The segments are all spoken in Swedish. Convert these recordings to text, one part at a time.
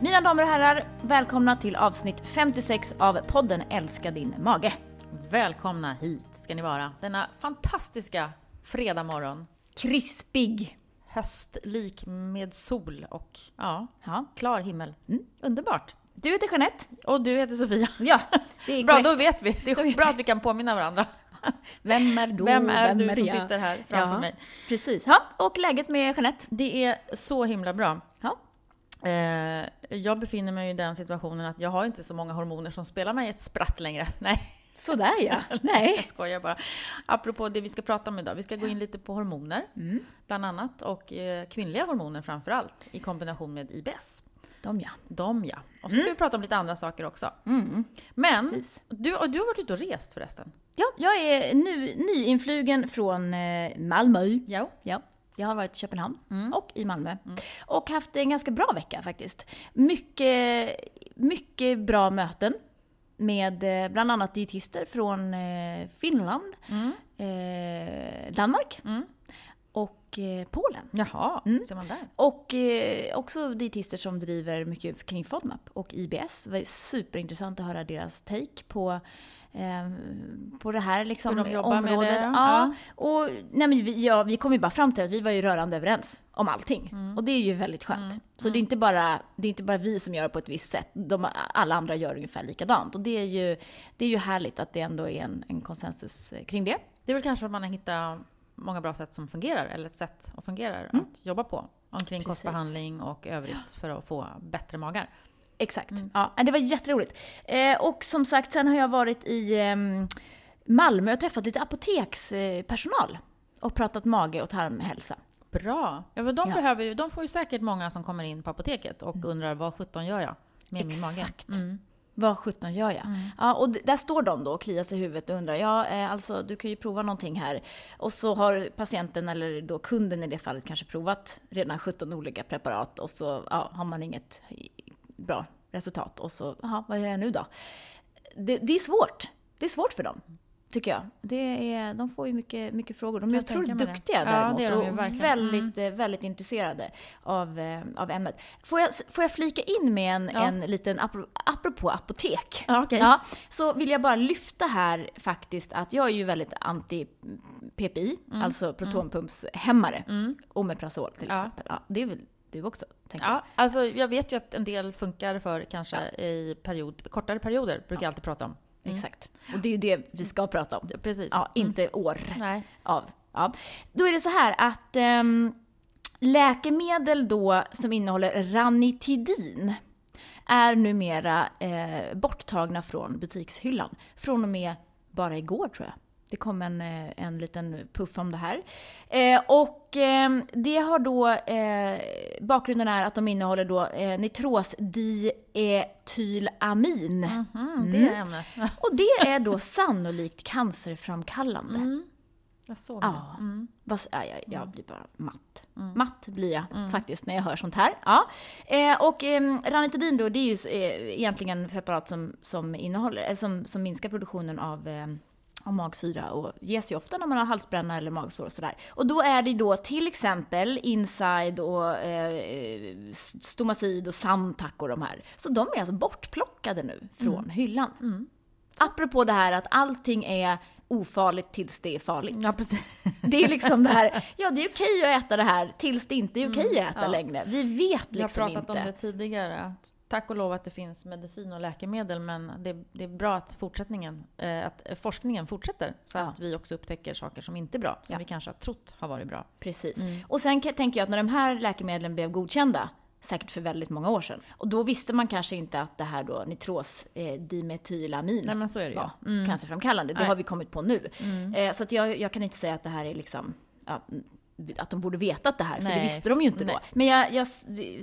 Mina damer och herrar, välkomna till avsnitt 56 av podden Älska din mage. Välkomna hit ska ni vara denna fantastiska fredagmorgon. Krispig. Höstlik med sol och ja, Ja. klar himmel. Underbart! Du heter Jeanette. Och du heter Sofia. Ja, det är Bra, korrekt. då vet vi. Det är vet bra vi. att vi kan påminna varandra. Vem är då? Vem är du som jag? sitter här framför Ja, mig? Precis. Ja, och läget med Jeanette? Det är så himla bra. Ja. Eh, jag befinner mig i den situationen att jag har inte så många hormoner som spelar mig ett spratt längre. Nej, Sådär ja. Nej. jag skojar bara. Apropå det vi ska prata om idag. Vi ska gå in lite på hormoner, Mm. bland annat. Och eh, kvinnliga hormoner framför allt, i kombination med IBS. De ja. De ja. Och så ska vi prata om lite andra saker också. Mm. Men, Precis. du, du har varit ute och rest förresten. Ja, jag är nu nyinflugen från eh, Malmö. Ja. Ja, jag har varit i Köpenhamn Mm. och i Malmö. Och haft en ganska bra vecka faktiskt. Mycket, mycket bra möten med eh, bland annat dietister från eh, Finland, Mm. eh, Danmark Mm. Och eh, Polen. Jaha, Mm. ser man där. Och eh, också dietister som driver mycket kring FODMAP och IBS. Det var superintressant att höra deras take på, eh, på det här liksom, de området. det, Ja. ja. Och, nej, men vi, ja, vi kom ju bara fram till att vi var ju rörande överens om allting. Och det är ju väldigt skönt. Så det är, inte bara, det är inte bara vi som gör det på ett visst sätt. De, alla andra gör ungefär likadant. Och det är ju, det är ju härligt att det ändå är en, en konsensus kring det. Det är väl kanske att man har hittat många bra sätt som fungerar, eller ett sätt som fungerar att jobba på. Omkring Precis. kostbehandling och övrigt för att få bättre magar. Exakt. Ja, det var jätteroligt. Eh, och som sagt, sen har jag varit i ehm, Malmö och träffat lite apotekspersonal och pratat mage och tarmhälsa. Bra! Ja, men de, Ja. Mm. behöver ju, de får ju säkert många som kommer in på apoteket och undrar vad sjutton gör jag med min mage? Exakt. Mm. Vad sjutton gör jag? Ja, och där står de då och kliar sig i huvudet och undrar, ja eh, alltså du kan ju prova någonting här. Och så har patienten, eller då kunden i det fallet, kanske provat redan 17 olika preparat och så ja, har man inget bra resultat. Och så, jaha, vad gör jag nu då? Det, det är svårt. Det är svårt för dem. Tycker jag. Det är, de får ju mycket, mycket frågor. De är Jag otroligt det. duktiga Ja, däremot det är de och verkligen. väldigt, eh, väldigt intresserade av, eh, av ämnet. Får jag, får jag flika in med en, Ja. en liten, apro- apropå apotek. Ja, okej. Ja, så vill jag bara lyfta här faktiskt att jag är ju väldigt anti-PPI, alltså protonpumpshämmare. Omeprazol till Ja. exempel. Ja, det är väl du också, tänker jag. Ja, alltså jag vet ju att en del funkar för kanske i period, kortare perioder, brukar jag alltid prata om. Exakt. Och det är ju det vi ska prata om. Precis. Ja, inte år Nej. av. Ja. Då är det så här att ehm, läkemedel då som innehåller ranitidin är numera eh, borttagna från butikshyllan. Från och med bara igår tror jag. Det kom en, eh, en liten puff om det här. Eh, och ehm, det har då, eh, bakgrunden är att de innehåller då eh, nitrosdiethylamin. Mm, det är ämnet. Och det är då sannolikt cancerframkallande. Jag såg Ja. det. Mm. Ja, jag, jag blir bara matt. Matt blir jag faktiskt när jag hör sånt här. Ja. Eh, och eh, ranitidin då, det är ju eh, egentligen preparat som, som, innehåller, eller som, som minskar produktionen av eh, av magsyra och ges ju ofta när man har halsbränna eller magsår och sådär. Och då är det då till exempel Inside och eh, Stomacid och Samtac och de här. Så de är alltså bortplockade nu från hyllan. Apropå det här att allting är ofarligt tills det är farligt. Ja, precis. Det är liksom det här, ja det är okej att äta det här tills det inte är okej att äta ja. längre. Vi vet Jag har liksom pratat inte. om det tidigare. att Tack och lov att det finns medicin och läkemedel, men det, det är bra att, fortsättningen, eh, att forskningen fortsätter. Så Ja. att vi också upptäcker saker som inte är bra, som Ja. vi kanske har trott har varit bra. Precis. Mm. Och sen tänker jag att när de här läkemedlen blev godkända, säkert för väldigt många år sedan, och då visste man kanske inte att det här då nitros eh, dimetylamin Nej, men så är det ju. var Mm. cancerframkallande. Det Nej. har vi kommit på nu. Eh, så att jag, jag kan inte säga att det här är liksom ja, att de borde vetat det här, för det Nej. visste de ju inte Nej. då. Men jag, jag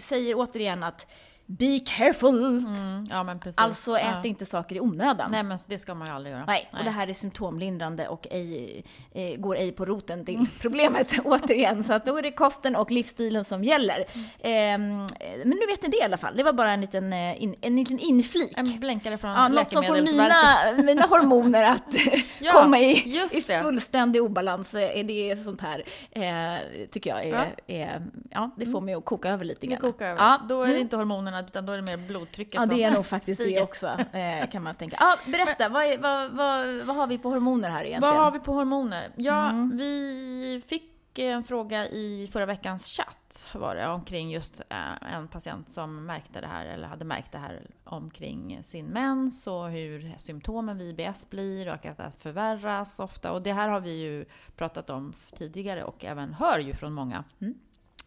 säger återigen att Be careful! Mm, ja. Alltså ät ja. inte saker i onödan. Nej, men det ska man ju aldrig göra. Nej, och det här är symptomlindrande och ej, eh, går ej på roten till problemet återigen. Så att då är det kosten och livsstilen som gäller. Ehm, eh, men nu vet ni det i alla fall. Det var bara en liten, eh, in, en liten inflik. En blänkare från Ja, något som får mina, mina hormoner att Ja, komma i, i fullständig obalans. eh, Är det sånt här, eh, tycker jag, är, Ja. är, ja, det får mig att koka över lite grann. Ja, Då är det mm. inte hormonerna hormonerna, utan då är det mer blodtrycket Ja, som det är nog faktiskt stiger. det också, eh, kan man tänka. Ah, berätta, vad, vad, vad, vad har vi på hormoner här egentligen? Vad har vi på hormoner? Ja, Mm. vi fick en fråga i förra veckans chatt var det, omkring just eh, en patient som märkte det här, eller hade märkt det här omkring sin mens och hur symptomen vid IBS blir och att det förvärras ofta. Och det här har vi ju pratat om tidigare och även hör ju från många Mm.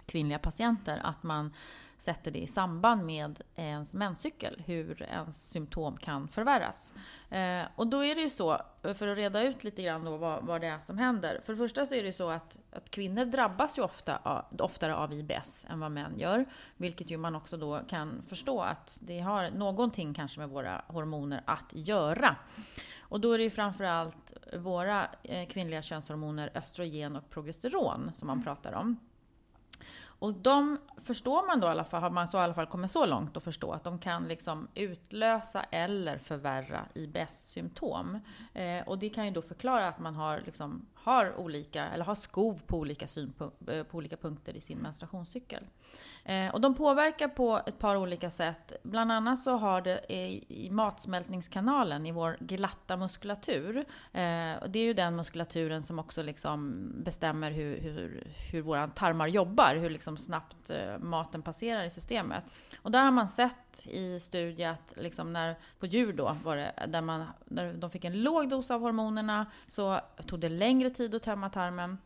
kvinnliga patienter att man sätter det i samband med ens menscykel, hur ens symptom kan förvärras. Eh, och då är det ju så, för att reda ut lite grann då vad, vad det är som händer. För det första så är det ju så att, att kvinnor drabbas ju ofta oftare av IBS än vad män gör. Vilket ju man också då kan förstå att det har någonting kanske med våra hormoner att göra. Och då är det ju framförallt våra eh, kvinnliga könshormoner östrogen och progesteron som man pratar om. Och de förstår man då i alla fall, har man så i alla fall kommit så långt att förstå att de kan liksom utlösa eller förvärra IBS-symptom. Eh, och det kan ju då förklara att man har, liksom, har olika, eller har skov på olika, synpunk- eh, på olika punkter i sin menstruationscykel. Eh, och de påverkar på ett par olika sätt. Bland annat så har det i, i matsmältningskanalen, i vår glatta muskulatur. Eh, och det är ju den muskulaturen som också liksom bestämmer hur, hur, hur våra tarmar jobbar, hur liksom snabbt eh, maten passerar i systemet. Och där har man sett i studier att liksom när, på djur då, var det, där, man, där de fick en låg dos av hormonerna så tog det längre tid att tömma tarmen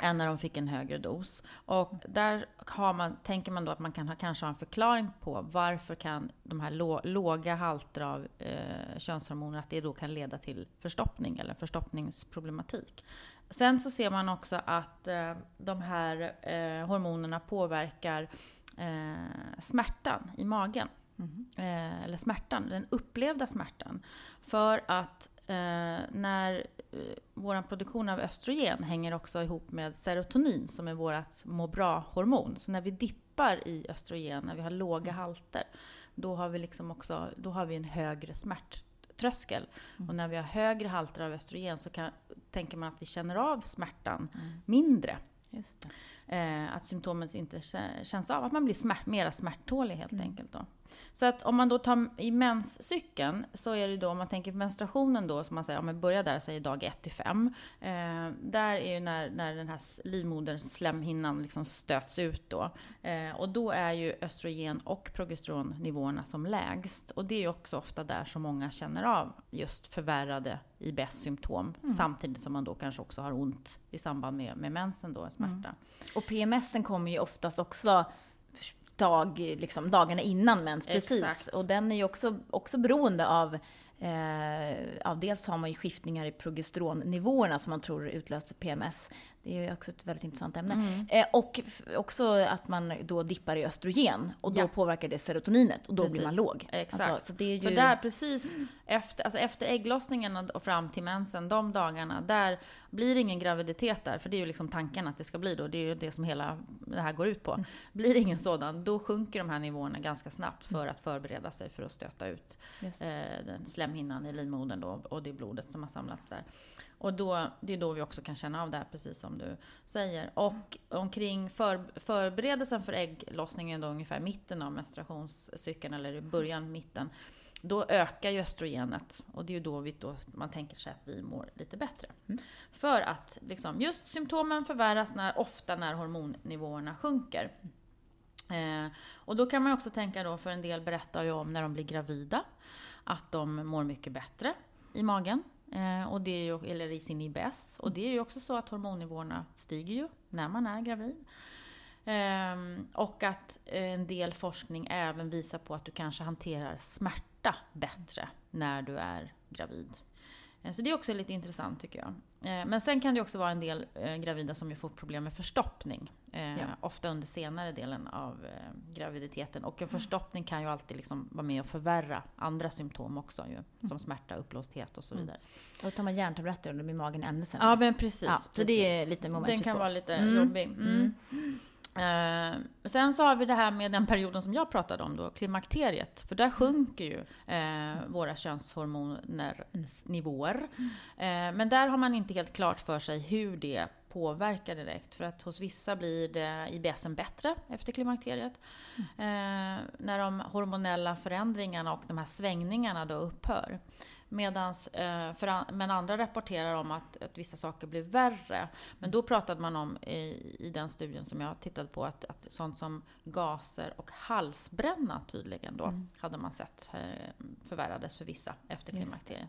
än när de fick en högre dos. Och där har man, tänker man då att man kan ha, kanske ha en förklaring på varför kan de här lå, låga halter av eh, könshormoner, att det då kan leda till förstoppning eller förstoppningsproblematik. Sen så ser man också att eh, de här eh, hormonerna påverkar eh, smärtan i magen. Eh, eller smärtan, den upplevda smärtan. För att eh, när eh, vår produktion av östrogen hänger också ihop med serotonin som är vårt må bra-hormon. Så när vi dippar i östrogen, när vi har låga halter, då har vi liksom också då har vi en högre smärttröskel. Och när vi har högre halter av östrogen så kan, tänker man att vi känner av smärtan mindre. Eh, att symptomet inte kä- känns av, att man blir smärt, mera smärttålig helt enkelt. Då. Så att om man då tar i menscykeln så är det då, om man tänker på menstruationen då, som man säger, om man börjar där, säger dag 1 till 5. Eh, där är ju när, när den här s- livmoderns slemhinnan liksom stöts ut då. Eh, och då är ju östrogen och progesteronnivåerna som lägst. Och det är ju också ofta där som många känner av just förvärrade IBS-symptom. Samtidigt som man då kanske också har ont i samband med, med mensen då, smärta. Och PMSen kommer ju oftast också dag, liksom, dagarna innan mens, precis. Exakt. Och den är ju också, också beroende av Eh, ja, dels har man ju skiftningar i progesteronnivåerna som man tror utlöser PMS. Det är också ett väldigt intressant ämne. Mm. Eh, och också att man då dippar i östrogen och då Ja. påverkar det serotoninet och då blir Precis. man låg. Exakt. Alltså, så det är ju... För där precis efter, alltså efter ägglossningen och fram till mensen, de dagarna, där blir det ingen graviditet där. För det är ju liksom tanken att det ska bli då. Det är ju det som hela det här går ut på. Blir det ingen sådan, då sjunker de här nivåerna ganska snabbt för att förbereda sig för att stöta ut eh, slemhinnan i livmodern då, och det blodet som har samlats där. Och då, det är då vi också kan känna av det här, precis som du säger. Och omkring för, förberedelsen för ägglossningen, då ungefär mitten av menstruationscykeln, eller i början, mitten, då ökar ju östrogenet. Och det är ju då, vi, då man tänker sig att vi mår lite bättre. För att liksom, just symptomen förvärras när, ofta när hormonnivåerna sjunker. Eh, och då kan man också tänka då, för en del berättar ju om när de blir gravida, att de mår mycket bättre i magen. Eh, och det är ju, eller i sin IBS. Och det är ju också så att hormonnivåerna stiger ju när man är gravid. Eh, och att en del forskning även visar på att du kanske hanterar smärta bättre när du är gravid. Eh, Så det är också lite intressant tycker jag. Eh, Men sen kan det också vara en del eh, gravida som ju får problem med förstoppning. eh, Ja. Ofta under senare delen av graviditeten. Och en förstoppning kan ju alltid liksom vara med och förvärra andra symptom också. Ju, som smärta, uppblåsthet och så vidare. Då tar man järntabletter och då blir magen ännu sämre. Ja men precis. Ja, så precis. det är lite moment Den 22. kan vara lite Mm. jobbig. Mm. Eh, sen så har vi det här med den perioden som jag pratade om då, klimakteriet. För där sjunker ju eh, våra könshormoner nivåer. Eh, men där har man inte helt klart för sig hur det påverkar direkt. För att hos vissa blir det IBSen bättre efter klimakteriet. Mm. Eh, när de hormonella förändringarna och de här svängningarna då upphör. Medans, eh, för, men andra rapporterar om att, att vissa saker blir värre. Men då pratade man om i, i den studien som jag tittade på att, att sånt som gaser och halsbränna tydligen då mm. hade man sett eh, förvärrades för vissa efter klimakteriet.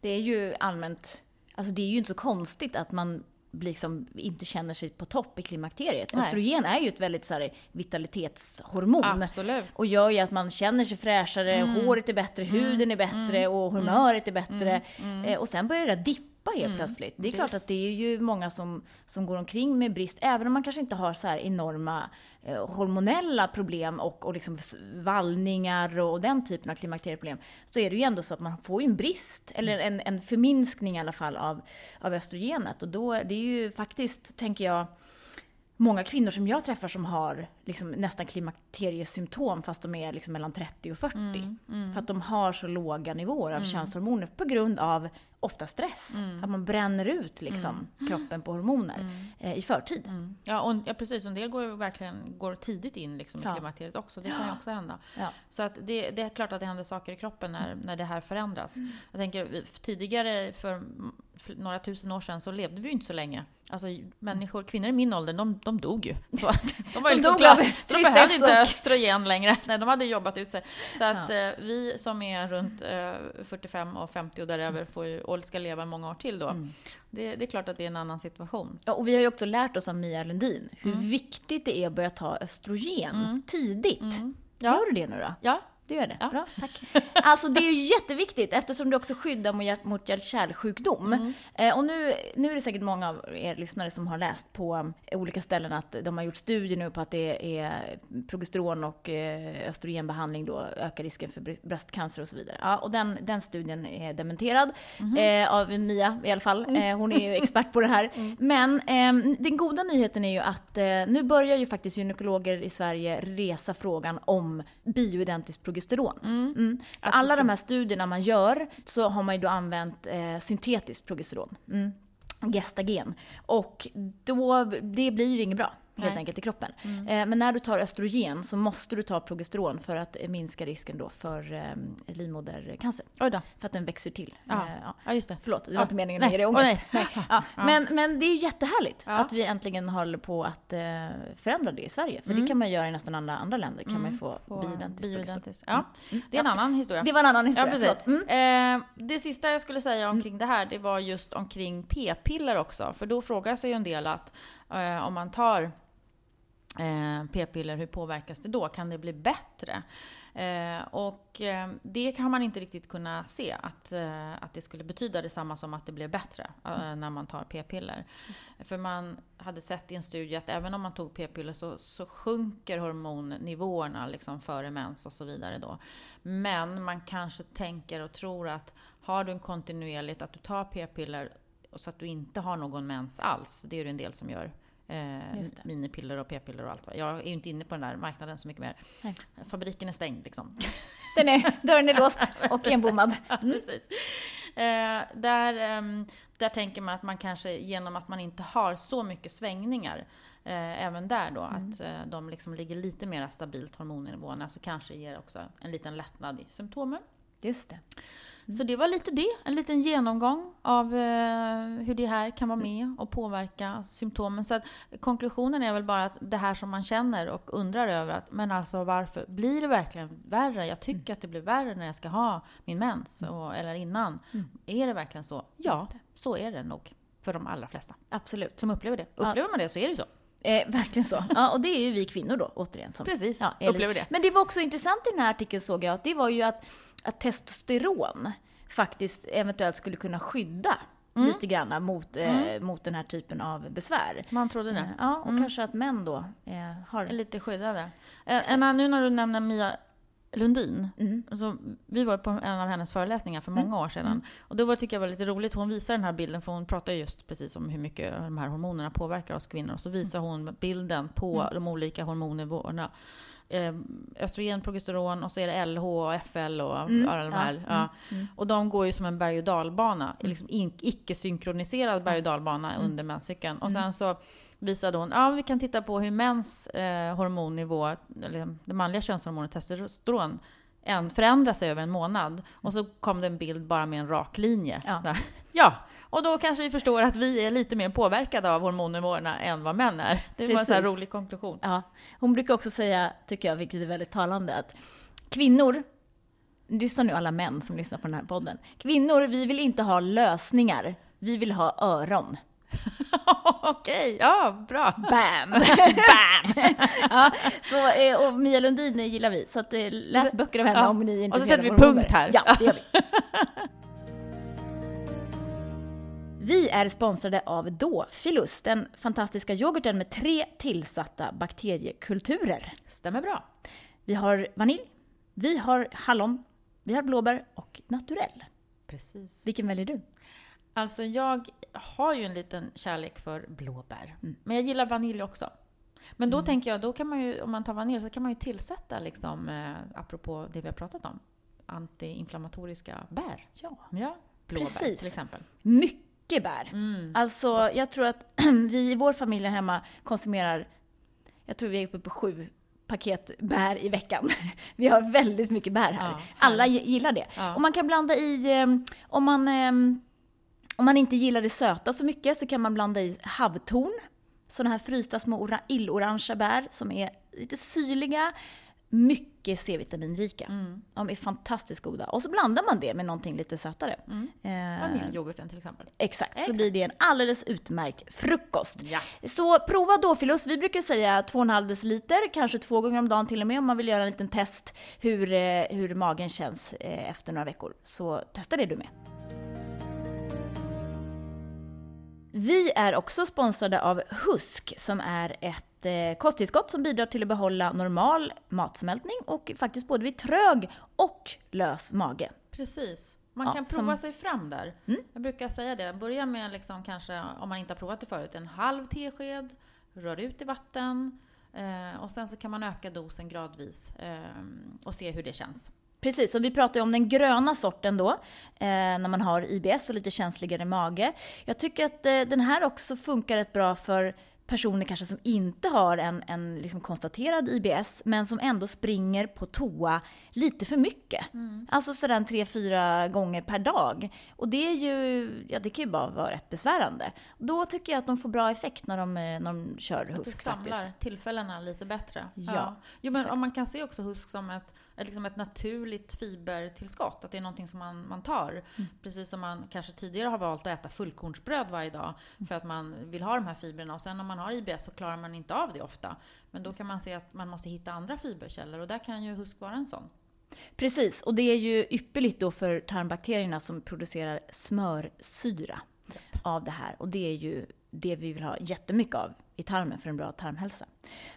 Det är ju allmänt, alltså det är ju inte så konstigt att man liksom inte känner sig på topp i klimakteriet. Nej. Östrogen är ju ett väldigt så här, vitalitetshormon. Absolut. Och gör ju att man känner sig fräschare, mm. håret är bättre, mm. huden är bättre mm. och humöret är bättre. Mm. Mm. Eh, och sen börjar det dippa helt mm. plötsligt. Det är klart att det är ju många som, som går omkring med brist, även om man kanske inte har så här enorma hormonella problem och, och liksom vallningar och den typen av klimakterieproblem, så är det ju ändå så att man får en brist, eller en, en förminskning i alla fall av, av östrogenet. Och då, det är ju faktiskt, tänker jag, många kvinnor som jag träffar som har liksom nästan klimakteriesymptom fast de är liksom mellan 30 och 40. Mm, mm. För att de har så låga nivåer av mm. könshormoner på grund av ofta stress. Mm. Att man bränner ut liksom mm. kroppen på hormoner mm. eh, i förtid. Ja, och, ja, precis. En del går verkligen går tidigt in liksom, i ja. klimakteriet också. Det kan ju också hända. Ja. Så att det, det, är klart att det händer saker i kroppen när, när det här förändras. Jag tänker tidigare, för några tusen år sedan, så levde vi ju inte så länge. Alltså människor, kvinnor i min ålder, de, de dog ju. De var ju liksom klara. Så de behövde inte östrogen längre. Nej, de hade jobbat ut sig. Så att ja. eh, vi som är runt eh, 45 och 50 och däröver får ju, och ska leva många år till då. Mm. Det, det, är klart att det är en annan situation. Ja, och vi har ju också lärt oss av Mia Lundin hur mm. viktigt det är att börja ta östrogen mm. tidigt. Mm. Ja. Gör du det nu då? Ja, du gör det? Ja. Bra, tack. Alltså det är ju jätteviktigt eftersom det också skyddar mot, hjärt-kärlsjukdom. Mm. Eh, och nu, nu är det säkert många av er lyssnare som har läst på eh, olika ställen att de har gjort studier nu på att det är progesteron och eh, östrogenbehandling då ökar risken för bröstcancer och så vidare. Ja, och den, den studien är dementerad mm. eh, av Mia i alla fall. Mm. Eh, hon är ju expert på det här. Mm. Men ehm, den goda nyheten är ju att eh, nu börjar ju faktiskt gynekologer i Sverige resa frågan om bioidentiskt progesteron progesteron. Mm. Mm. För alla de här studierna man gör så har man ju då använt eh, syntetiskt progesteron. Mm. Gestagen. Och då, det blir ju inget bra helt Nej. enkelt i kroppen. Mm. Eh, men när du tar östrogen så måste du ta progesteron för att minska risken då för eh, livmodercancer. Oj då. För att den växer till. Ja, eh, ja. ja just det. Förlåt, det var ja. inte meningen att ge dig ångest. Nej. Ja. Men, men det är jättehärligt att vi äntligen håller på att förändra det i Sverige. För mm. det kan man göra i nästan alla andra länder. kan mm. man få, få bioidentiskt, bioidentiskt. Ja. Mm. Det är en annan historia. Det var en annan historia, ja, precis. Mm. Eh, det sista jag skulle säga omkring mm. det här, det var just omkring p-piller också. För då frågar sig ju en del att eh, om man tar eh, p-piller, hur påverkas det då? Kan det bli bättre? Eh, och eh, det kan man inte riktigt kunna se, att, att det skulle betyda detsamma som att det blev bättre eh, när man tar p-piller. För man hade sett i en studie att även om man tog p-piller så, så sjunker hormonnivåerna liksom före mens och så vidare då. Men man kanske tänker och tror att har du en kontinuerligt att du tar p-piller så att du inte har någon mens alls, det är det en del som gör, Eh, minipiller och p-piller och allt. Jag är ju inte inne på den där marknaden så mycket mer. Nej. Fabriken är stängd liksom. Den är, dörren är låst och enbommad. Mm. precis. Eh, där, eh, där tänker man att man kanske genom att man inte har så mycket svängningar eh, även där då, mm. att eh, de liksom ligger lite mer stabilt hormonnivåerna så kanske ger också en liten lättnad i symptomen. Just det. Så det var lite det, en liten genomgång av eh, hur det här kan vara med och påverka symptomen. Så att, konklusionen är väl bara att det här som man känner och undrar över, att, men alltså varför blir det verkligen värre? Jag tycker mm. att det blir värre när jag ska ha min mens, mm. och, eller innan. Mm. Är det verkligen så? Ja, så är det nog för de allra flesta. Absolut. Som upplever det. Upplever ja. man det så är det ju så. Eh, verkligen så. Ja, och det är ju vi kvinnor då, återigen. Som, Precis, ja, upplever det. Men det var också intressant i den här artikeln såg jag, att det var ju att, att testosteron faktiskt eventuellt skulle kunna skydda mm. lite grann mot, eh, mm. mot den här typen av besvär. Man trodde det. Eh, ja, och mm. kanske att män då eh, har... Är lite skyddade. Eh, nu när du nämner Mia Lundin. Mm. Alltså, vi var på en av hennes föreläsningar för många mm. år sedan. Mm. Och då var, tycker jag var lite roligt, hon visar den här bilden, för hon pratar just precis om hur mycket de här hormonerna påverkar oss kvinnor. Och så visar hon bilden på mm. de olika hormonnivåerna eh, östrogen, progesteron och så är det LH och FL och Mm, alla de ja, här. mm, Ja. mm. Och de går ju som en berg och dalbana, liksom in- icke-synkroniserad berg och dalbana Mm. under menscykeln. Och sen så visade hon, ja vi kan titta på hur mäns eh, hormonnivå, eller det manliga könshormonet testosteron, en, förändrar sig över en månad. Och så kom det en bild bara med en rak linje. Ja. Där. ja. Och då kanske vi förstår att vi är lite mer påverkade av hormonnivåerna än vad män är. Det var en sån här Precis. rolig konklusion. Ja, hon brukar också säga, tycker jag, vilket är väldigt talande, att kvinnor, lyssna nu alla män som lyssnar på den här podden. Kvinnor, vi vill inte ha lösningar, vi vill ha öron. Okej, ja, bra. Bam! Bam! ja, så, eh, och Mia Lundin gillar vi, så att, eh, läs böcker av henne Ja. om ni är Och så intresserade sätter av vi punkt här. Ja, det gör vi. Vi är sponsrade av Dofilus, den fantastiska yoghurten med tre tillsatta bakteriekulturer. Stämmer bra. Vi har vanilj, vi har hallon, vi har blåbär och naturell. Precis. Vilken väljer du? Alltså jag har ju en liten kärlek för blåbär. Mm. Men jag gillar vanilj också. Men då tänker jag, då kan man ju, om man tar vanilj så kan man ju tillsätta, liksom, eh, apropå det vi har pratat om, antiinflammatoriska bär. Ja. Ja, blåbär Precis. till exempel. Mycket bär. Mm. Alltså, jag tror att vi i vår familj hemma konsumerar, jag tror vi är uppe på sju paket bär i veckan. Vi har väldigt mycket bär här. Ja, Alla gillar det. Ja. Och man kan blanda i, eh, om man, eh, om man inte gillar det söta så mycket så kan man blanda i havtorn. Sådana här frysta små ora- illorangea bär som är lite syrliga, mycket C-vitaminrika. Mm. De är fantastiskt goda. Och så blandar man det med någonting lite sötare. Mm. Eh, Vaniljyoghurten till exempel. Exakt, så Exakt. blir det en alldeles utmärkt frukost. Ja. Så prova Dofilus. Vi brukar säga 2,5 deciliter, kanske två gånger om dagen till och med om man vill göra en liten test hur, eh, hur magen känns eh, efter några veckor. Så testa det du med. Vi är också sponsrade av Husk som är ett eh, kosttillskott som bidrar till att behålla normal matsmältning och faktiskt både vid trög och lös mage. Precis. Man Ja, kan som- prova sig fram där. Mm. Jag brukar säga det. Börja med liksom kanske, om man inte har provat det förut, en halv tesked. Rör ut i vatten. Eh, och sen så kan man öka dosen gradvis eh, och se hur det känns. Precis, och vi pratar ju om den gröna sorten då, eh, när man har IBS och lite känsligare mage. Jag tycker att eh, den här också funkar rätt bra för personer kanske som inte har en, en liksom konstaterad IBS, men som ändå springer på toa lite för mycket. Alltså sådär tre, fyra gånger per dag. Och det är ju, ja det kan ju bara vara rätt besvärande. Då tycker jag att de får bra effekt när de, eh, när de kör Att det husk samlar faktiskt. tillfällena lite bättre. Ja, Jo, men om man kan se också husk som ett, ett, liksom ett naturligt fibertillskott. Att det är någonting som man, man tar. Mm. Precis som man kanske tidigare har valt att äta fullkornsbröd varje dag. För att man vill ha de här fibrerna. Och sen om man har IBS så klarar man inte av det ofta. Men då kan man se att man måste hitta andra fiberkällor. Och där kan ju husk vara en sån. Precis, och det är ju ypperligt då för tarmbakterierna som producerar smörsyra av det här. Och det är ju det vi vill ha jättemycket av i tarmen för en bra tarmhälsa.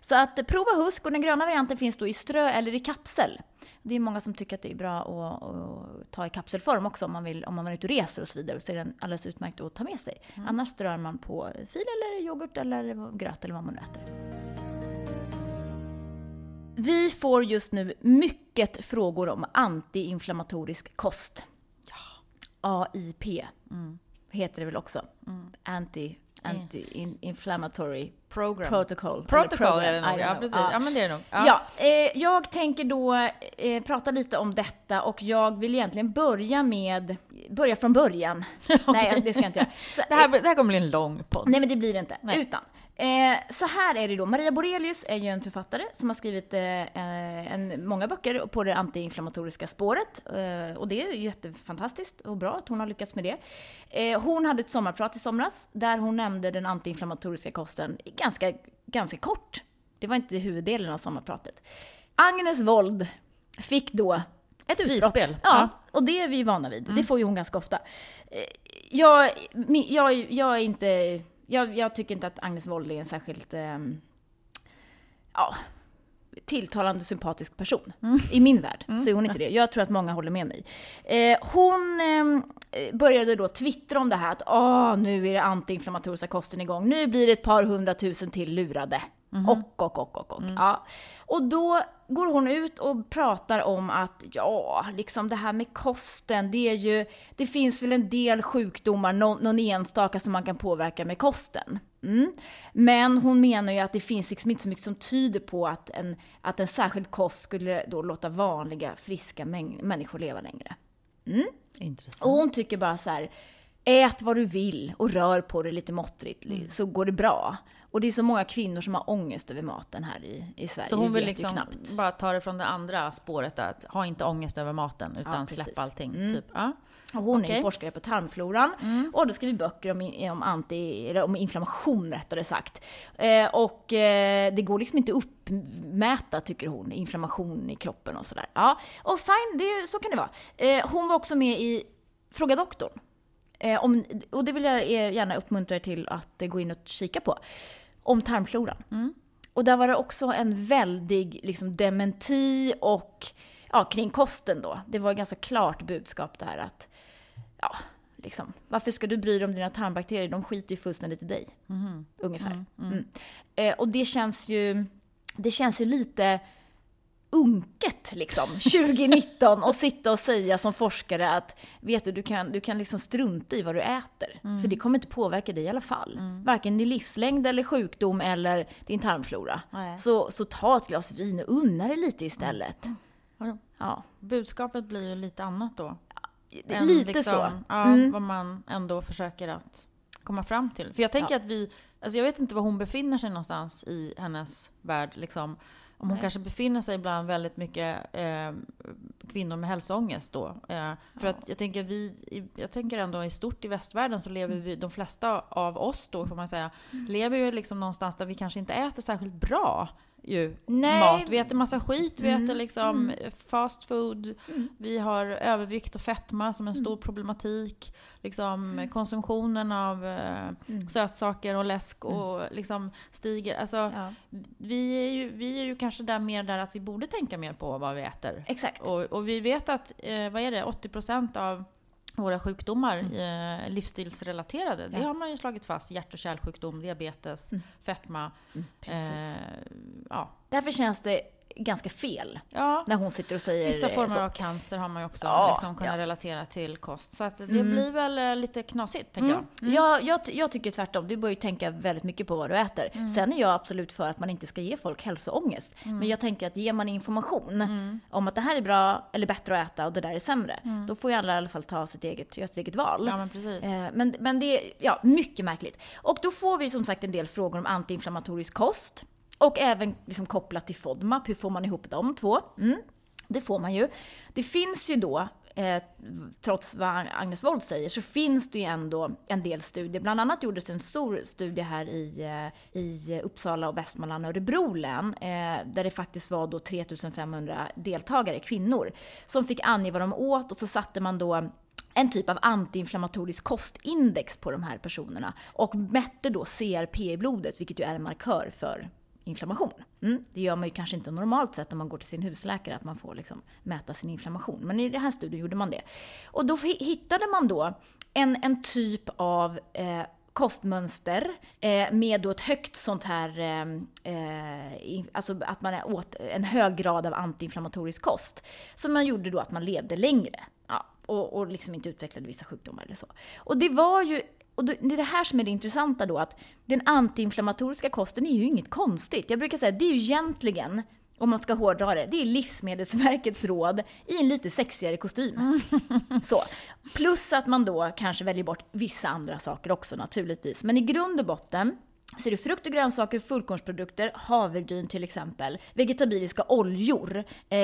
Så att prova husk och den gröna varianten finns då i strö eller i kapsel. Det är många som tycker att det är bra att, att ta i kapselform också om man, vill, om man är ute och reser och så vidare. Så är den alldeles utmärkt att ta med sig. Annars strör man på fil eller yoghurt eller gröt eller vad man nu äter. Vi får just nu mycket frågor om antiinflammatorisk kost. AIP heter det väl också. Anti, anti-inflammatory Program. protocol. Protocol är det nog. Ja, precis. Ja. Ja, men det är det nog. Ja, eh, jag tänker då eh, prata lite om detta och jag vill egentligen börja med, börja från början. Nej, det ska jag inte göra. Så, Det, här, det här kommer bli en lång podd. Nej men det blir det inte. Nej. Utan, eh, så här är det då. Maria Borelius är ju en författare som har skrivit eh, eh, en, många böcker på det antiinflammatoriska spåret. Eh, och det är jättefantastiskt och bra att hon har lyckats med det. Eh, hon hade ett sommarprat i somras där hon nämnde den antiinflammatoriska kosten ganska, ganska kort. Det var inte huvuddelen av sommarpratet. Agnes Wold fick då ett utbrott. Ja, Ja. och det är vi vana vid. Det får ju hon ganska ofta. Eh, Jag, jag, jag är inte... Jag, jag tycker inte att Agnes Wold är en särskilt... ehm, ja, tilltalande och sympatisk person. I min värld så är hon inte det. Jag tror att många håller med mig. Eh, hon eh, började då twittra om det här att Åh, nu är det antiinflammatoriska kosten igång. Nu blir det ett par hundratusen till lurade. Mm. Och, och, och, och, och. Mm. Ja. Och då går hon ut och pratar om att ja, liksom det här med kosten, det är ju, det finns väl en del sjukdomar, någon, någon enstaka som man kan påverka med kosten. Mm. Men hon menar ju att det finns liksom inte så mycket som tyder på att en, att en särskild kost skulle då låta vanliga, friska människor leva längre. Mm. Intressant. Och hon tycker bara så här, ät vad du vill och rör på dig lite måttligt mm. så går det bra. Och det är så många kvinnor som har ångest över maten här i, i Sverige. Så hon vill liksom bara ta det från det andra spåret, att ha inte ångest över maten utan ja, släpp allting. Mm. Typ. Ja. Och hon okay. är forskare på tarmfloran mm. och då skriver böcker om, om, anti, eller om inflammation rättare sagt. Eh, och eh, det går liksom inte uppmäta, tycker hon, inflammation i kroppen och sådär. Ja, och fine, det, så kan det vara. Eh, hon var också med i Fråga doktorn. Eh, om, och det vill jag gärna uppmuntra er till att gå in och kika på. Om tarmfloran. Mm. Och där var det också en väldig liksom, dementi och ja, kring kosten då. Det var ett ganska klart budskap där att ja, liksom, varför ska du bry dig om dina tarmbakterier? De skiter ju fullständigt i dig. Mm. Ungefär. Mm. mm. Eh, och det känns ju, det känns ju lite unket liksom, 2019 och sitta och säga som forskare att vet du, du kan, du kan liksom strunta i vad du äter. Mm. För det kommer inte påverka dig i alla fall. Mm. Varken din livslängd eller sjukdom eller din tarmflora. Så, så ta ett glas vin och unna dig lite istället. Mm. Ja. Budskapet blir ju lite annat då. Än lite liksom, så. Ja, mm. vad man ändå försöker att komma fram till. För jag tänker att vi, alltså jag vet inte var hon befinner sig någonstans i hennes värld liksom. Om hon Nej. kanske befinner sig bland väldigt mycket eh, kvinnor med hälsoångest då. Eh, för ja. att jag tänker, vi, jag tänker ändå i stort i västvärlden så lever mm. vi, de flesta av oss då får man säga, mm. lever ju liksom någonstans där vi kanske inte äter särskilt bra ju Nej. mat. Vi äter massa skit, vi mm. äter liksom mm. fast food, mm. vi har övervikt och fetma som en stor mm. problematik. Liksom mm. konsumtionen av eh, mm. sötsaker och läsk och liksom stiger. Alltså, ja. vi, är ju, vi är ju kanske där mer där att vi borde tänka mer på vad vi äter. Exakt. Och, och vi vet att, eh, vad är det, 80% av våra sjukdomar, mm. eh, livsstilsrelaterade, ja. det har man ju slagit fast. Hjärt och kärlsjukdom, diabetes, mm. fetma. Mm, eh, ja. Därför känns det ganska fel. Ja. När hon sitter och säger Vissa former så. av cancer har man ju också ja, liksom kunnat ja. relatera till kost. Så att det mm. blir väl eh, lite knasigt, tänker mm. jag. Mm. Jag, jag. Jag tycker tvärtom. Du bör ju tänka väldigt mycket på vad du äter. Mm. Sen är jag absolut för att man inte ska ge folk hälsoångest. Mm. Men jag tänker att ger man information mm. om att det här är bra eller bättre att äta och det där är sämre, då får ju alla i alla fall ta sitt eget, göra sitt eget val. Ja, men, precis. Eh, men, men det är ja, mycket märkligt. Och då får vi som sagt en del frågor om antiinflammatorisk kost. Och även liksom kopplat till FODMAP, hur får man ihop de två? Mm, det får man ju. Det finns ju då Eh, trots vad Agnes Wold säger, så finns det ju ändå en del studier. Bland annat gjordes en stor studie här i, eh, i Uppsala och Västmanland och Örebro län, eh, där det faktiskt var då 3500 deltagare, kvinnor, som fick ange vad de åt och så satte man då en typ av antiinflammatorisk kostindex på de här personerna och mätte då CRP i blodet, vilket ju är en markör för inflammation. Mm, det gör man ju kanske inte normalt sett när man går till sin husläkare, att man får liksom mäta sin inflammation. Men i den här studien gjorde man det. Och då hittade man då en, en typ av eh, kostmönster eh, med då ett högt sånt här, eh, eh alltså att man åt en hög grad av antiinflammatorisk kost. Som man gjorde då att man levde längre. Ja, och, och liksom inte utvecklade vissa sjukdomar eller så. Och det var ju och det är det här som är det intressanta då, att den antiinflammatoriska kosten är ju inget konstigt. Jag brukar säga att det är ju egentligen, om man ska hårdra det, det är Livsmedelsverkets råd i en lite sexigare kostym. Mm. Så. Plus att man då kanske väljer bort vissa andra saker också naturligtvis. Men i grund och botten så är det frukt och grönsaker, fullkornsprodukter, havregryn till exempel, vegetabiliska oljor, eh,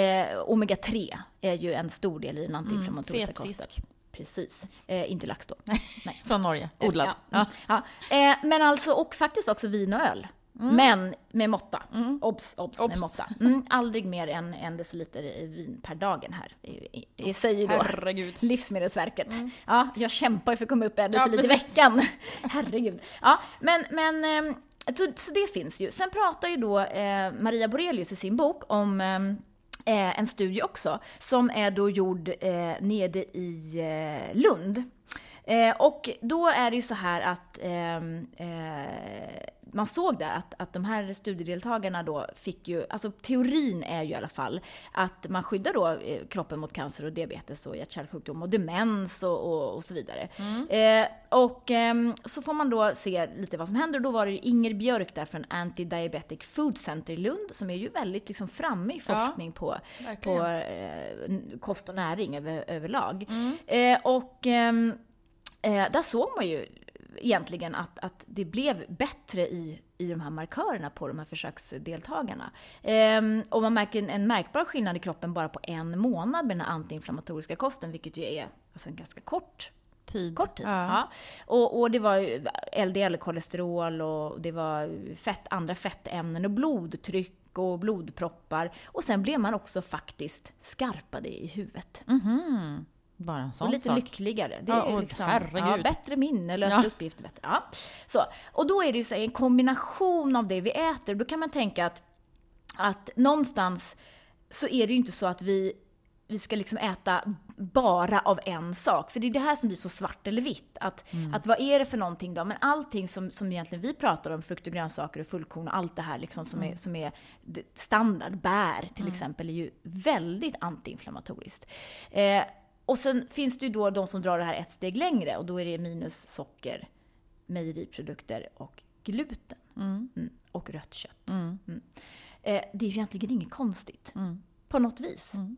omega-3 är ju en stor del i den antiinflammatoriska mm, kosten. Precis. Eh, inte lax då. Nej. Från Norge. Odlad. Ja. ja. ja. Eh, men alltså, och faktiskt också vin och öl. Mm. Men med måtta. Mm. Obs, obs, obs, med måtta. Mm. Aldrig mer än en deciliter vin per dagen här. Det säger ju då Herregud. Livsmedelsverket. Mm. Ja, jag kämpar för att komma upp en deciliter i veckan. Herregud. Ja, men, men eh, så, så, det finns ju. Sen pratar ju då eh, Maria Borelius i sin bok om eh, eh, en studie också som är då gjord eh, nere i eh, Lund. Eh, och då är det ju så här att ehm, eh, man såg där att, att de här studiedeltagarna då fick ju, alltså teorin är ju i alla fall att man skyddar då eh, kroppen mot cancer och diabetes och hjärt-kärlsjukdom och demens och, och, och så vidare. Mm. Eh, och eh, så får man då se lite vad som händer och då var det Inger Björk där från Anti-Diabetic Food Center i Lund som är ju väldigt liksom framme i forskning ja, på, på eh, kost och näring över, överlag. Mm. Eh, och ehm, eh, där såg man ju egentligen att, att det blev bättre i, i de här markörerna på de här försöksdeltagarna. Ehm, och man märker en, en, märkbar skillnad i kroppen bara på en månad med den här antiinflammatoriska kosten, vilket ju är alltså en ganska kort tid. Kort tid. Ja. ja. Och, och, det var LDL-kolesterol och det var fett, andra fettämnen och blodtryck och blodproppar. Och sen blev man också faktiskt skarpade i huvudet. Mm -hmm. Bara en sån och lite sak. lyckligare. Det ja, är liksom, ja, bättre minne, löst Ja. uppgifter bättre. Ja. Så, och då är det ju så här, en kombination av det vi äter. Då kan man tänka att, att någonstans så är det ju inte så att vi, vi ska liksom äta bara av en sak. För det är det här som blir så svart eller vitt. Att, Mm. att vad är det för någonting då? Men allting som, som egentligen vi pratar om, frukt och grönsaker och fullkorn och allt det här liksom som, Mm. är, som är standard, bär till exempel, är ju väldigt antiinflammatoriskt. Eh, och sen finns det ju då de som drar det här ett steg längre och då är det minus socker, mejeriprodukter och gluten. Mm. Mm. Och rött kött. Mm. Eh, det är ju egentligen inget konstigt. Mm. På något vis. Mm.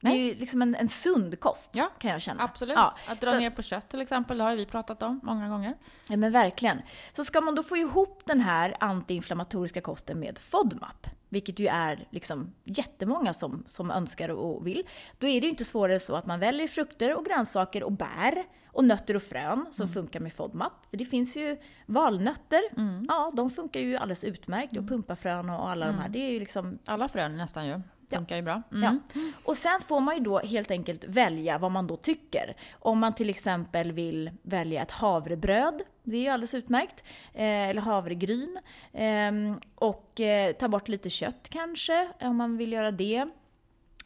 Det är ju liksom en, en sund kost, Ja, kan jag känna. Absolut. Ja, Att dra så- ner på kött till exempel, det har ju vi pratat om många gånger. Ja, men verkligen. Så ska man då få ihop den här antiinflammatoriska kosten med FODMAP, vilket ju är liksom jättemånga som, som önskar och vill, då är det ju inte svårare så att man väljer frukter och grönsaker och bär och nötter och frön som funkar med FODMAP. För det finns ju valnötter, ja de funkar ju alldeles utmärkt och pumpafrön och alla de här. Det är ju liksom Alla frön nästan ju. Funkar ju bra. Mm. Ja. Och sen får man ju då helt enkelt välja vad man då tycker. Om man till exempel vill välja ett havrebröd, det är ju alldeles utmärkt, eh, eller havregryn. Ehm, och eh, ta bort lite kött kanske, om man vill göra det.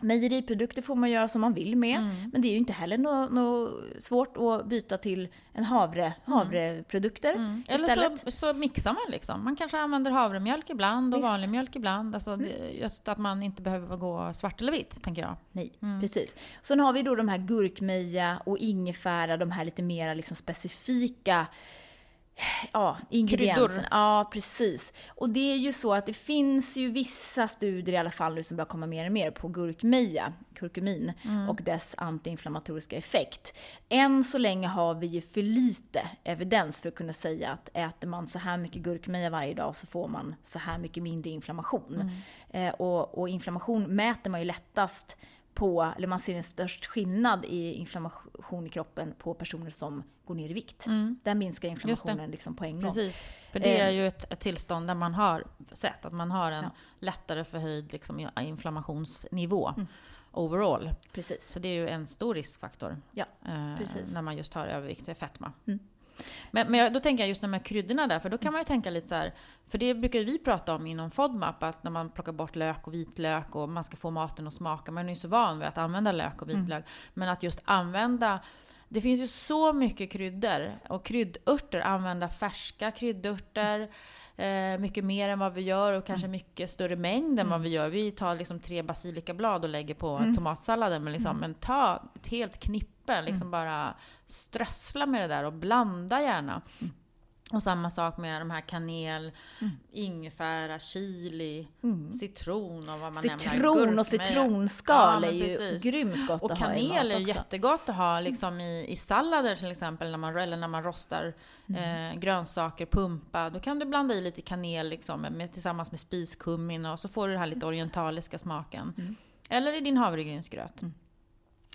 Mejeriprodukter får man göra som man vill med, men det är ju inte heller något nå svårt att byta till en havre, havreprodukter Mm. Eller istället. så, så mixar man liksom. Man kanske använder havremjölk ibland och Visst. vanlig mjölk ibland. Alltså det, just att man inte behöver gå svart eller vitt, tänker jag. Nej, Mm. precis. Sen har vi då de här gurkmeja och ingefära, de här lite mera liksom specifika ja, ingredienserna. Ja, precis. Och det är ju så att det finns ju vissa studier i alla fall nu som börjar komma mer och mer på gurkmeja, kurkumin, Mm. och dess antiinflammatoriska effekt. Än så länge har vi ju för lite evidens för att kunna säga att äter man så här mycket gurkmeja varje dag så får man så här mycket mindre inflammation. Eh, och, och inflammation mäter man ju lättast på, eller man ser en störst skillnad i inflammation i kroppen på personer som går ner i vikt. Där minskar inflammationen liksom på en gång. Precis. För det Eh. är ju ett, ett tillstånd där man har sett att man har en Ja. lättare förhöjd liksom, inflammationsnivå Mm. overall. Precis. Så det är ju en stor riskfaktor Ja, eh, när man just har övervikt och fetma. Mm. Men, men jag, då tänker jag just de här kryddorna där, för då kan man ju tänka lite så här, för det brukar ju vi prata om inom FODMAP, att när man plockar bort lök och vitlök och man ska få maten att smaka, man är ju så van vid att använda lök och Mm. vitlök, men att just använda det finns ju så mycket kryddor och kryddörter, använda färska kryddörter, eh, mycket mer än vad vi gör och kanske mycket större mängd än vad vi gör. Vi tar liksom tre basilikablad och lägger på tomatsalladen, men, liksom, men ta ett helt knippe, liksom bara strössla med det där och blanda gärna. Och samma sak med de här kanel, ingefära, chili, citron och vad man nämner. Citron och Gurkmeja. citronskal Ja, är ju precis. grymt gott Och att ha i kanel är mat också. jättegott att ha liksom i, i sallader till exempel, när man, eller när man rostar Mm. eh, grönsaker, pumpa. Då kan du blanda i lite kanel liksom, med, tillsammans med spiskummin och så får du den här lite orientaliska smaken. Mm. Eller i din havregrynsgröt.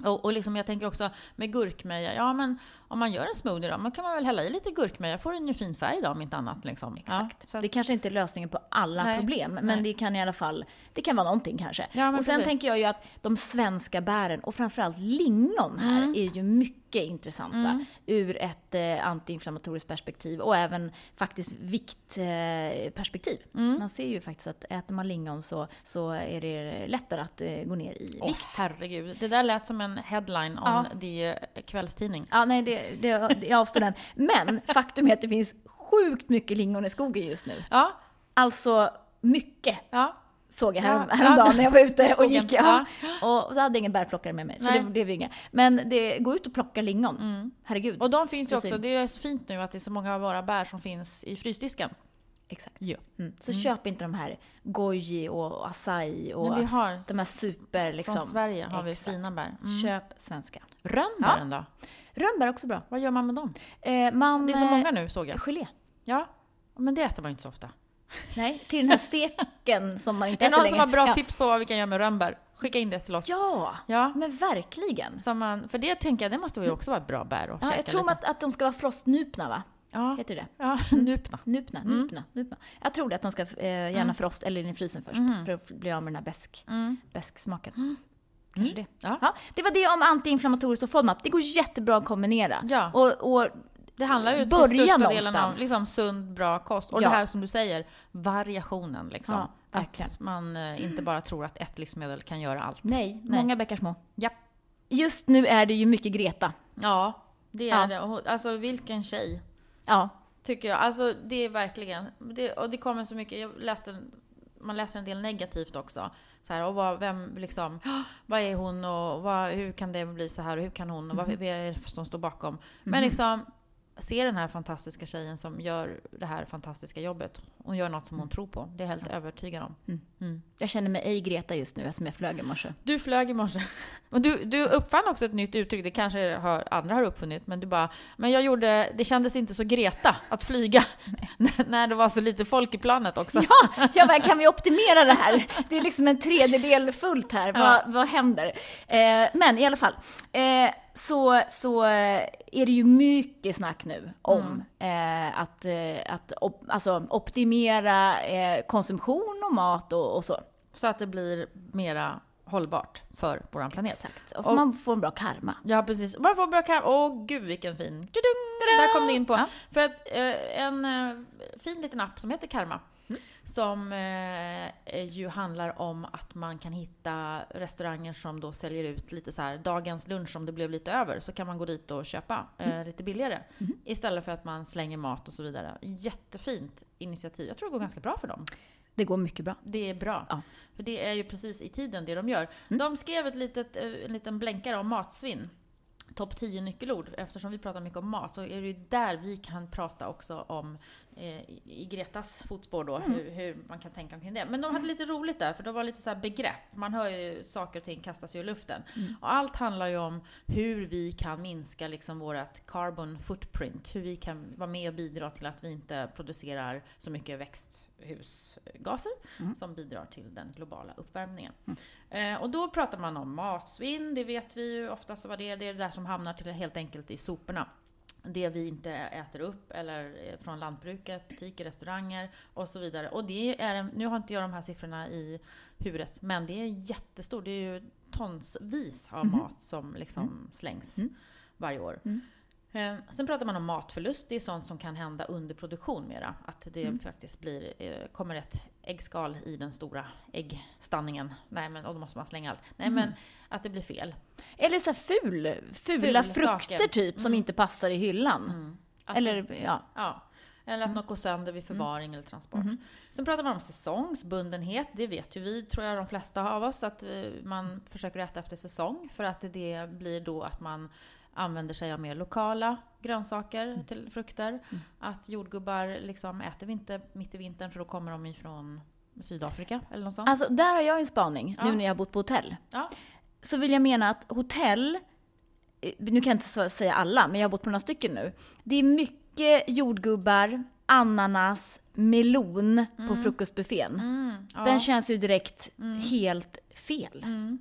Och, och liksom jag tänker också med gurkmeja, ja men om man gör en smoothie då, man kan man väl hälla i lite gurkmeja, får den ju fin färg då om inte annat. Liksom. Exakt. Ja, att- Det kanske inte är lösningen på alla Nej, problem, men nej. det kan i alla fall, det kan vara någonting kanske. Ja, och sen precis. tänker jag ju att de svenska bären, och framförallt lingon här, Mm. är ju mycket intressanta ur ett eh, antiinflammatoriskt perspektiv och även faktiskt viktperspektiv. Eh. Mm. Man ser ju faktiskt att äter man lingon så, så är det lättare att eh, gå ner i Åh, vikt. herregud. Det där lät som en headline om Ja. the kvällstidning. Ja, nej, det, det, jag avstår den. Men faktum är att det finns sjukt mycket lingon i skogen just nu. Ja, Alltså mycket ja. såg jag Ja, härom, ja. häromdagen när jag var ute och gick. Ja. Och så hade jag ingen bärplockare med mig, så Nej. det blev inget. Men det, gå ut och plocka lingon. Herregud. Och de finns ju också, det är så fint nu att det är så många av våra bär som finns i frysdisken. Exakt. Ja. Mm. Så köp inte de här goji och acai och vi har, de här super liksom. från Sverige har vi Exakt. fina bär. Mm. Köp svenska. Rönnbären då? Rönnbär är också bra. Vad gör man med dem? Eh, man, Det är så många nu såg eh, jag. Gelé. Ja, men det äter man ju inte så ofta. Nej, till den här steken som man inte Är det äter någon som längre. har bra ja. tips på vad vi kan göra med rönnbär? Skicka in det till oss. Ja, Ja. men verkligen. Som man, för det tänker jag, det måste väl också vara bra bär att Ja, jag tror att, att de ska vara frostnupna, va? Ja, Heter det? ja nupna. Nupna, Mm. nupna, nupna. Jag tror det att de ska eh, gärna frost eller in i frysen först, Mm. för att bli av med den här besk, besksmaken. Kanske det. Ja. Ja, det var det om antiinflammatoriskt och FODMAP. Det går jättebra att kombinera. Ja. Och, och Det handlar ju till största delen om någonstans. liksom, sund, bra kost. Och Ja. det här som du säger, variationen. Liksom. Ja, verkligen. att man eh, inte bara tror att ett livsmedel kan göra allt. nej, Nej. många bäckar små. Ja. Just nu är det ju mycket Greta. Ja, det är Ja. det. Alltså vilken tjej. Ja, Tycker jag. Alltså det är verkligen. Det, och det kommer så mycket. Jag läste, man läser en del negativt också. Så här, och vad, vem liksom, vad är hon och vad, hur kan det bli så här och hur kan hon och vad, vad är det som står bakom? Men liksom, se den här fantastiska tjejen som gör det här fantastiska jobbet. Hon gör något som hon tror på. Det är jag helt övertygad om. Mm. jag känner mig ej Greta just nu eftersom jag flög i morse. Du flög i morse. Du, du uppfann också ett nytt uttryck, det kanske har, andra har uppfunnit, men du bara Men jag gjorde, det kändes inte så Greta att flyga när det var så lite folk i planet också. Ja, jag bara, kan vi optimera det här? Det är liksom en tredjedel fullt här. Ja. Vad, vad händer? Eh, men i alla fall, eh, så, så eh, är det ju mycket snack nu om eh, att, eh, att op, alltså, optimera eh, konsumtion och mat och, och så. Så att det blir mera hållbart för vår planet. Exakt. Och, Och- man får en bra karma. Ja precis, man får bra kram. Åh gud vilken fin! Tudung! Där kom det in på. Ja. För att eh, en eh, fin liten app som heter Karma. Mm. Som eh, ju handlar om att man kan hitta restauranger som då säljer ut lite så här dagens lunch om det blev lite över så kan man gå dit och köpa eh, Mm. lite billigare. Istället för att man slänger mat och så vidare. Jättefint initiativ. Jag tror det går ganska bra för dem. Det går mycket bra. Det är bra. Ja. För det är ju precis i tiden det de gör. Mm. De skrev ett litet, eh, en liten blänkare om matsvinn. Topp 10 nyckelord. Eftersom vi pratar mycket om mat så är det ju där vi kan prata också om, eh, i Gretas fotspår då, Mm. hur, hur man kan tänka omkring det. Men de hade lite roligt där, för det var lite så här begrepp. Man hör ju saker och ting kastas i luften. Mm. Och allt handlar ju om hur vi kan minska liksom vårt carbon footprint. Hur vi kan vara med och bidra till att vi inte producerar så mycket växthusgaser Mm. som bidrar till den globala uppvärmningen. Eh, och då pratar man om matsvinn, det vet vi ju oftast vad det är. Det är det där som hamnar till helt enkelt i soporna. Det vi inte äter upp eller eh, från lantbruket, butiker, restauranger och så vidare. Och det är, nu har inte jag de här siffrorna i huvudet, men det är jättestort. Det är ju tonsvis av Mhm. mat som liksom slängs Mm. varje år. Mm. Eh, Sen pratar man om matförlust. Det är sånt som kan hända under produktion mera. Att det Mm. faktiskt blir, eh, kommer ett äggskal i den stora äggstanningen. Nej, men, och då måste man slänga allt. Nej, Mm. men att det blir fel. Eller så ful, fula Ful frukter saker. typ som Mm. inte passar i hyllan. Att Eller ja. Ja. Eller att något går sönder vid förvaring eller transport. Mhm. Sen pratar man om säsongsbundenhet. Det vet ju vi, tror jag, de flesta av oss, att eh, man försöker äta efter säsong. För att det blir då att man använder sig av mer lokala grönsaker till frukter. Att jordgubbar liksom äter vi inte mitt i vintern för då kommer de ifrån Sydafrika eller något sånt. Alltså där har jag en spaning Ja. nu när jag har bott på hotell. Ja. Så vill jag mena att hotell, eh, nu kan jag inte säga alla, men jag har bott på några stycken nu. Det är mycket jordgubbar, ananas, melon på frukostbuffén. Mm, ja. Den känns ju direkt helt fel. Mm.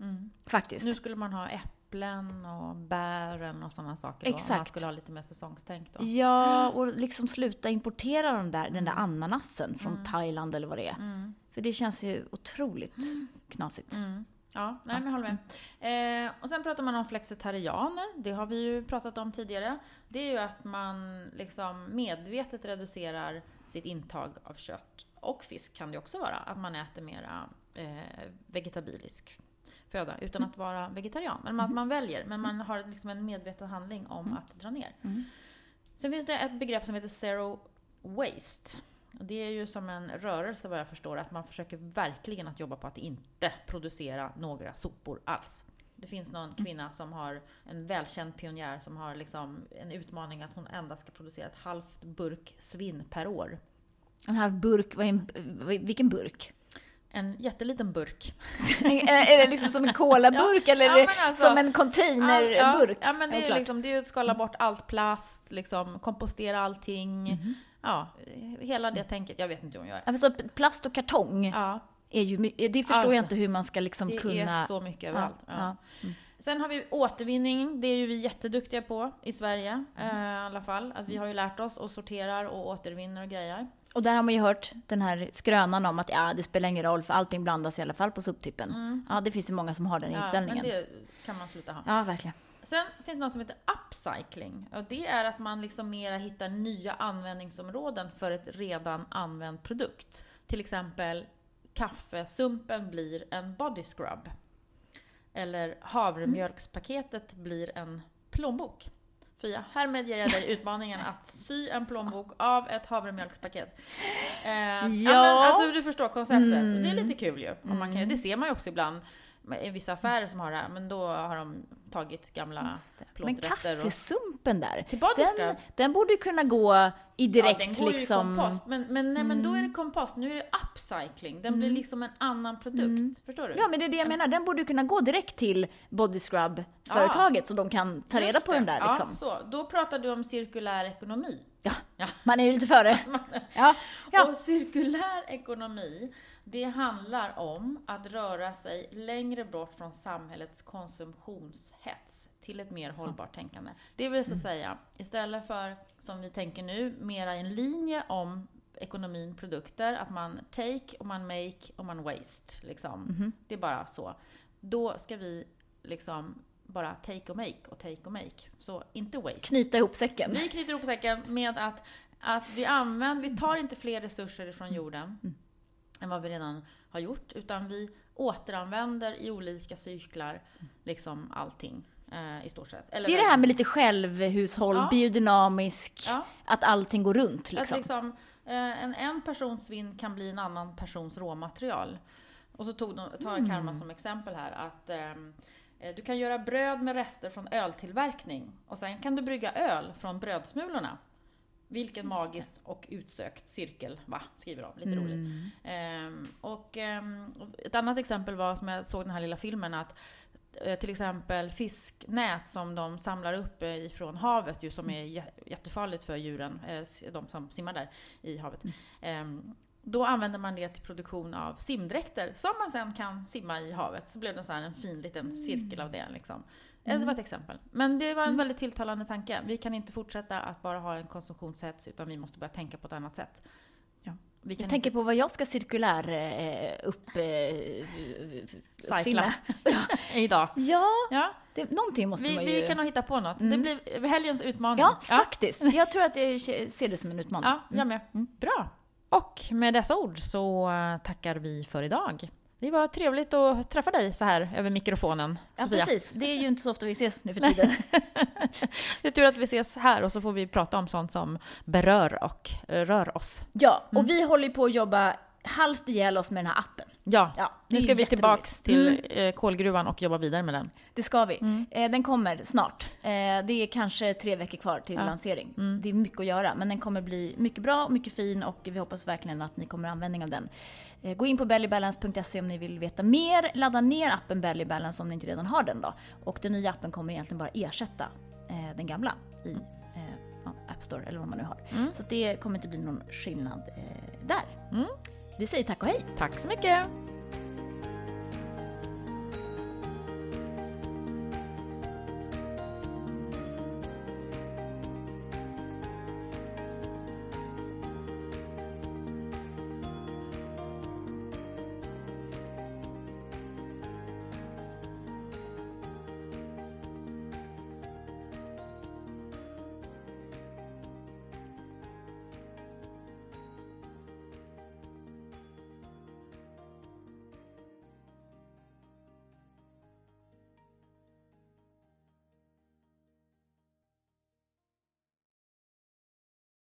Mm. Faktiskt. Nu skulle man ha äpplen och bären och sådana saker. Då, om man Exakt. skulle ha lite mer säsongstänk då. Ja, och liksom sluta importera de där, den där ananasen från Thailand eller vad det är. Mm. För det känns ju otroligt knasigt. Mm. Ja, nej, men jag håller med. Eh, och sen pratar man om flexitarianer. Det har vi ju pratat om tidigare. Det är ju att man liksom medvetet reducerar sitt intag av kött. Och fisk kan det också vara. Att man äter mera eh, vegetabilisk föda utan att vara vegetarian. Men att man väljer. Men man har liksom en medveten handling om att dra ner. Mm. Sen finns det ett begrepp som heter Zero Waste. Det är ju som en rörelse vad jag förstår, att man försöker verkligen att jobba på att inte producera några sopor alls. Det finns någon Mm. kvinna som har, en välkänd pionjär som har liksom en utmaning att hon endast ska producera ett halvt burk svinn per år. En halv burk, vad är en, vilken burk? En jätteliten burk. är det liksom som en colaburk eller Ja, det men alltså- som en containerburk? Ja, ja men det är liksom, det är ju att skala bort allt plast, liksom kompostera allting. Mhm. Ja, hela det tänket. Jag vet inte hur hon gör. Ja, för så plast och kartong Ja, är ju det förstår jag Alltså, inte hur man ska liksom det kunna... är så mycket överallt. Ja. ja. Mm. Sen har vi återvinning, det är ju vi jätteduktiga på i Sverige Mm. eh, i alla fall. Att vi har ju lärt oss och sorterar och återvinner och grejer. Och där har man ju hört den här skrönan om att ja, det spelar ingen roll för allting blandas i alla fall på soptippen. Ja, det finns ju många som har den Mm. Ja, inställningen. men det kan man sluta ha. Ja, verkligen. Sen finns det något som heter upcycling. Och det är att man liksom mera hittar nya användningsområden för ett redan använd produkt. Till exempel kaffesumpen blir en body scrub. Eller havremjölkspaketet blir en plånbok. Fia, härmed ger jag dig utmaningen att sy en plånbok av ett havremjölkspaket. Eh, ja. men, alltså du förstår konceptet. Och det är lite kul ju. Om man kan, det ser man ju också ibland i vissa affärer som har det här, men då har de tagit gamla Men plåtrester och... kaffesumpen där, Till body den, den borde ju kunna gå i direkt ja, den går liksom... ju i kompost. Men, men, nej, men då är det kompost, nu är det upcycling. Den blir liksom en annan produkt. Förstår du? Ja, men det är det jag menar. Den borde ju kunna gå direkt till body scrub-företaget så de kan ta reda Just på den det. där liksom. Ja, så. Då pratar du om cirkulär ekonomi. Ja, Ja. man är ju lite före. Ja, ja. Och cirkulär ekonomi, det handlar om att röra sig längre bort från samhällets konsumtionshets till ett mer hållbart tänkande. Det vill så Mm. säga, istället för som vi tänker nu, mera en linje om ekonomin, produkter, att man take och man make och man waste. Liksom. Mhm. Det är bara så. Då ska vi liksom bara take och make och take och make. Så inte waste. Knyta ihop säcken. Vi knyter ihop säcken med att, att vi använder, vi tar inte fler resurser ifrån jorden än vad vi redan har gjort, utan vi återanvänder i olika cyklar liksom allting eh, i stort sett. Eller Det är det här med lite självhushåll, Ja. biodynamisk, Ja. att allting går runt liksom. liksom, eh, en, en persons svinn kan bli en annan persons råmaterial. Och så tog de, tar Mm. Karma som exempel här att ehm, eh, du kan göra bröd med rester från öltillverkning och sen kan du brygga öl från brödsmulorna. Vilken magisk och utsökt cirkel, va? Skriver de. Lite Mm. roligt. Ehm, och ehm, ett annat exempel var, som jag såg den här lilla filmen, att eh, till exempel fisknät som de samlar upp eh, ifrån havet, ju, som är jä- jättefarligt för djuren, eh, de som simmar där i havet. Ehm, då använder man det till produktion av simdräkter som man sen kan simma i havet. Så blev det så en fin liten cirkel av det. Liksom. Eh, Det var ett exempel. Men det var en väldigt tilltalande tanke. Vi kan inte fortsätta att bara ha en konsumtionshets utan vi måste börja tänka på ett annat sätt. Ja. Vi kan Jag tänker på vad jag ska cirkulär eh, upp... Eh, Cykla. inte idag. Ja, Ja, det, någonting måste vi, man ju... vi kan nog hitta på något. Det Mm. blir helgens utmaning. Ja, faktiskt. Jag tror att jag ser det som en utmaning. Ja, jag med. Bra. Och med dessa ord så eh, tackar vi för idag. Det var trevligt att träffa dig så här över mikrofonen, Ja, Sofia. precis. Det är ju inte så ofta vi ses nu för tiden. Det är tur att vi ses här och så får vi prata om sånt som berör och rör oss. Ja, och Mm. vi håller på att jobba halvt ihjäl oss med den här appen. Ja, Ja, nu ska vi tillbaks till Mm. eh, kolgruvan och jobba vidare med den. Det ska vi. Mm. Eh, den kommer snart. Eh, det är kanske tre veckor kvar till Ja. lansering. Mm. Det är mycket att göra, men den kommer bli mycket bra och mycket fin och vi hoppas verkligen att ni kommer ha användning av den. Gå in på bellybalance.se om ni vill veta mer. Ladda ner appen Belly Balance om ni inte redan har den då. Och den nya appen kommer egentligen bara ersätta den gamla i App Store eller vad man nu har. Mm. Så det kommer inte bli någon skillnad där. Vi säger tack och hej! Tack så mycket!